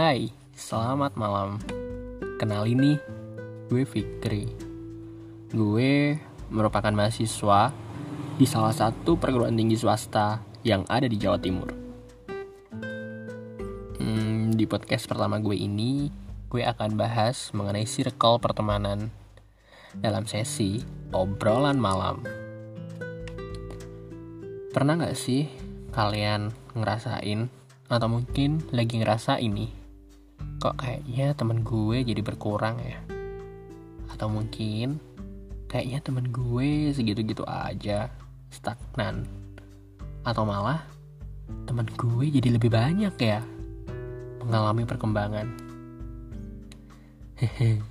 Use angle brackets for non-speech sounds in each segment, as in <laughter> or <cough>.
Hai, selamat malam. Kenal ini, gue Fikri. Gue merupakan mahasiswa di salah satu perguruan tinggi swasta yang ada di Jawa Timur. Hmm, di podcast pertama gue ini, gue akan bahas mengenai circle pertemanan dalam sesi obrolan malam. Pernah gak sih kalian ngerasain atau mungkin lagi ngerasa ini kok kayaknya temen gue jadi berkurang ya? Atau mungkin kayaknya temen gue segitu-gitu aja stagnan. Atau malah temen gue jadi lebih banyak ya mengalami perkembangan. <laughs>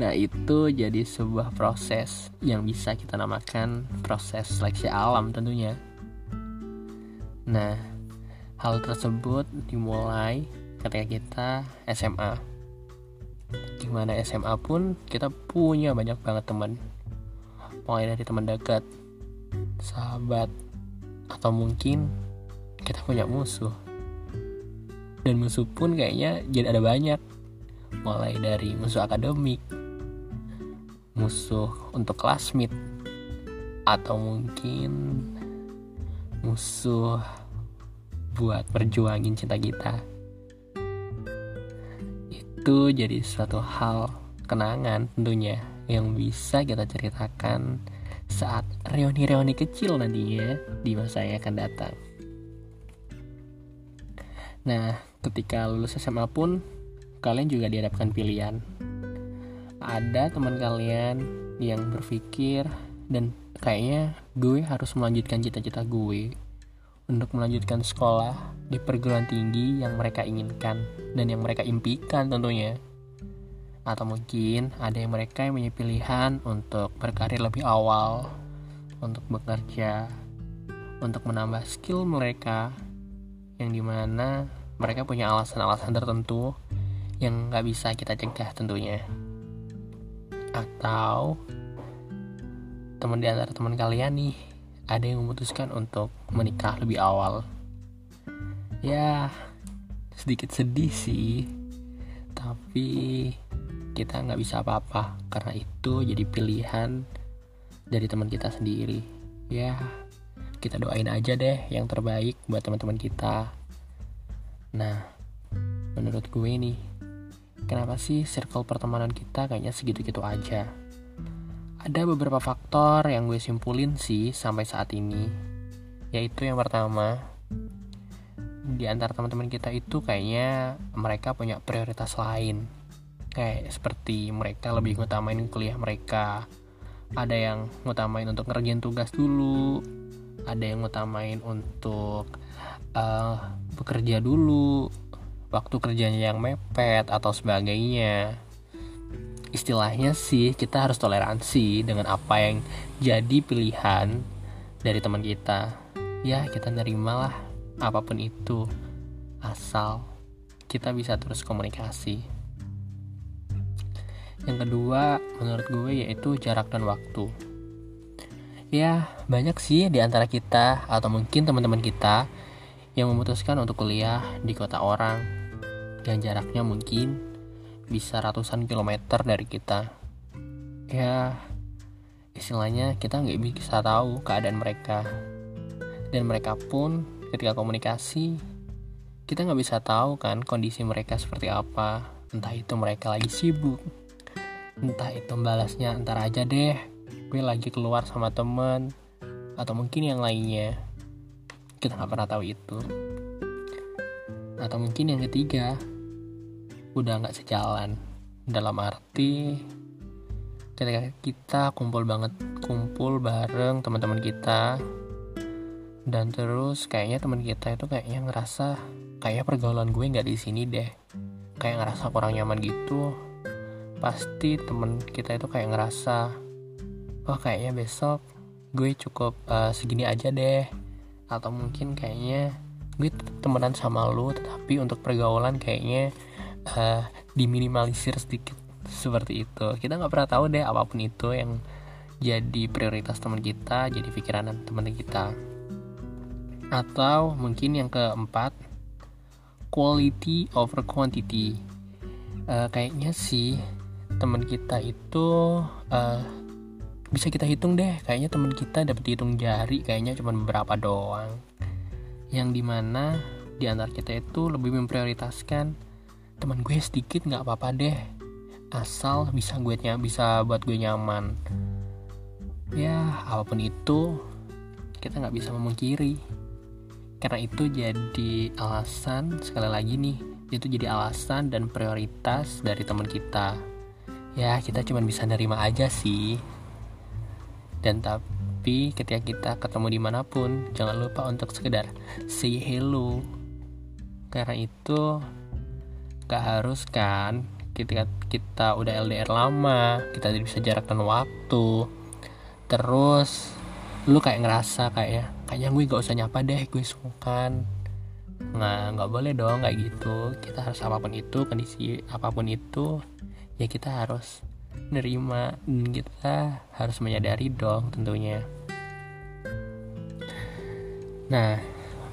Nah itu jadi sebuah proses yang bisa kita namakan proses seleksi alam tentunya. Nah hal tersebut dimulai ketika kita SMA di mana SMA pun kita punya banyak banget teman. Mulai dari teman dekat sahabat atau mungkin kita punya musuh. Dan musuh pun kayaknya jadi ada banyak. Mulai dari musuh akademik musuh untuk classmate atau mungkin musuh buat perjuangin cinta kita itu jadi suatu hal kenangan tentunya yang bisa kita ceritakan saat reuni-reuni kecil nantinya di masa yang akan datang. Nah, ketika lulus SMA pun kalian juga dihadapkan pilihan. Ada teman kalian yang berpikir dan kayaknya gue harus melanjutkan cita-cita gue untuk melanjutkan sekolah di perguruan tinggi yang mereka inginkan dan yang mereka impikan tentunya. Atau mungkin ada yang mereka yang punya pilihan untuk berkarir lebih awal, untuk bekerja, untuk menambah skill mereka, yang di mana mereka punya alasan-alasan tertentu yang nggak bisa kita cegah tentunya. Atau teman di antara teman kalian nih ada yang memutuskan untuk menikah lebih awal. Ya sedikit sedih sih. Tapi kita nggak bisa apa-apa. Karena itu jadi pilihan dari teman kita sendiri. Ya kita doain aja deh yang terbaik buat teman-teman kita. Nah menurut gue nih kenapa sih circle pertemanan kita kayaknya segitu-gitu aja ada beberapa faktor yang gue simpulin sih sampai saat ini. Yaitu yang pertama, di antara teman-teman kita itu kayaknya mereka punya prioritas lain. Kayak seperti mereka lebih ngutamain kuliah mereka. Ada yang ngutamain untuk ngerjain tugas dulu. Ada yang ngutamain untuk uh, bekerja dulu. Waktu kerjanya yang mepet atau sebagainya istilahnya sih kita harus toleransi dengan apa yang jadi pilihan dari teman kita. Ya kita nerimalah apa pun itu asal kita bisa terus komunikasi. Yang kedua menurut gue yaitu jarak dan waktu. Ya banyak sih di antara kita atau mungkin teman-teman kita yang memutuskan untuk kuliah di kota orang yang jaraknya mungkin bisa ratusan kilometer dari kita. Ya istilahnya kita nggak bisa tahu keadaan mereka. Dan mereka pun ketika komunikasi kita nggak bisa tahu kan kondisi mereka seperti apa. Entah itu mereka lagi sibuk entah itu balasnya antar aja deh. Gue lagi keluar sama temen atau mungkin yang lainnya. Kita nggak pernah tahu itu. Atau mungkin yang ketiga udah nggak sejalan. Dalam arti ketika kita kumpul banget kumpul bareng teman-teman kita dan terus kayaknya teman kita itu kayaknya ngerasa kayak pergaulan gue nggak di sini deh. Kayak ngerasa kurang nyaman gitu. Pasti temen kita itu kayak ngerasa wah kayaknya besok gue cukup uh, segini aja deh. Atau mungkin kayaknya gue temenan sama lu tetapi untuk pergaulan kayaknya uh, diminimalisir sedikit seperti itu. Kita nggak pernah tahu deh apa pun itu yang jadi prioritas teman kita jadi pikiran teman kita. Atau mungkin yang keempat quality over quantity. Uh, kayaknya sih teman kita itu uh, bisa kita hitung deh. Kayaknya teman kita dapat hitung jari kayaknya cuma beberapa doang. Yang di mana di antara kita itu lebih memprioritaskan teman gue sedikit nggak apa-apa deh. Asal bisa gue bisa buat gue nyaman. Ya apa pun itu kita nggak bisa memungkiri. Karena itu jadi alasan sekali lagi nih itu jadi alasan dan prioritas dari teman kita. Ya kita cuma bisa nerima aja sih. Dan tapi ketika kita ketemu di mana pun jangan lupa untuk sekedar say hello. Karena itu gak harus kan ketika kita udah LDR lama kita bisa jarak dan waktu. Terus lu kayak ngerasa kayak ya kayaknya gue gak usah nyapa deh gue sungkan. Nah nggak boleh dong kayak gitu. Kita harus apa pun itu kondisi apa pun itu ya kita harus nerima. Dan kita harus menyadari dong tentunya. Nah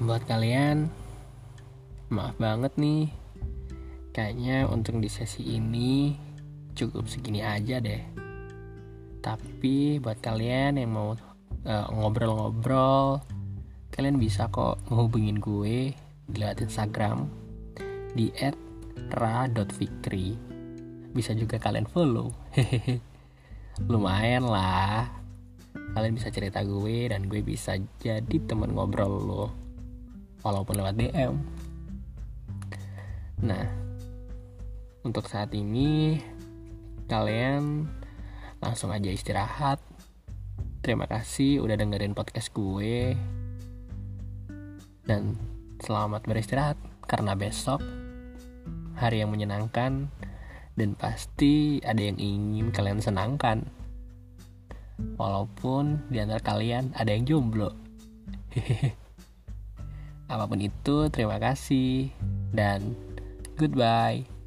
buat kalian maaf banget nih kayaknya untuk di sesi ini cukup segini aja deh. Tapi buat kalian yang mau eh, ngobrol-ngobrol kalian bisa kok menghubungin gue lewat Instagram di @ra.fikri bisa juga kalian follow. <laughs> Lumayan lah. Kalian bisa cerita gue dan gue bisa jadi teman ngobrol lo walaupun lewat DM nah untuk saat ini kalian langsung aja istirahat Terima kasih udah dengerin podcast gue. Dan selamat beristirahat karena besok hari yang menyenangkan dan pasti ada yang ingin kalian senangkan. Walaupun di antara kalian ada yang jomblo. <laughs> Apa pun itu, terima kasih dan goodbye.